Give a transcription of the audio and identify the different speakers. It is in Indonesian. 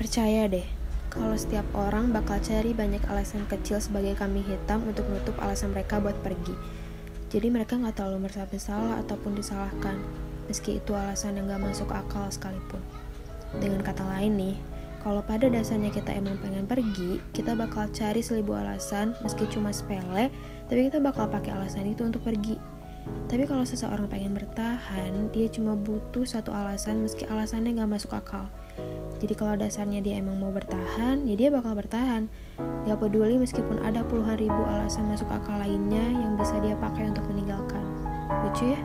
Speaker 1: Percaya deh, kalau setiap orang bakal cari banyak alasan kecil sebagai kambing hitam untuk menutup alasan mereka buat pergi. Jadi mereka nggak terlalu merasa bersalah ataupun disalahkan, meski itu alasan yang gak masuk akal sekalipun. Dengan kata lain nih, kalau pada dasarnya kita emang pengen pergi, kita bakal cari seribu alasan, meski cuma sepele, tapi kita bakal pakai alasan itu untuk pergi. Tapi kalau seseorang pengen bertahan, dia cuma butuh satu alasan meski alasannya gak masuk akal. Jadi kalau dasarnya dia emang mau bertahan, ya dia bakal bertahan. Gak peduli meskipun ada puluhan ribu alasan masuk akal lainnya yang bisa dia pakai untuk meninggalkan. Lucu ya?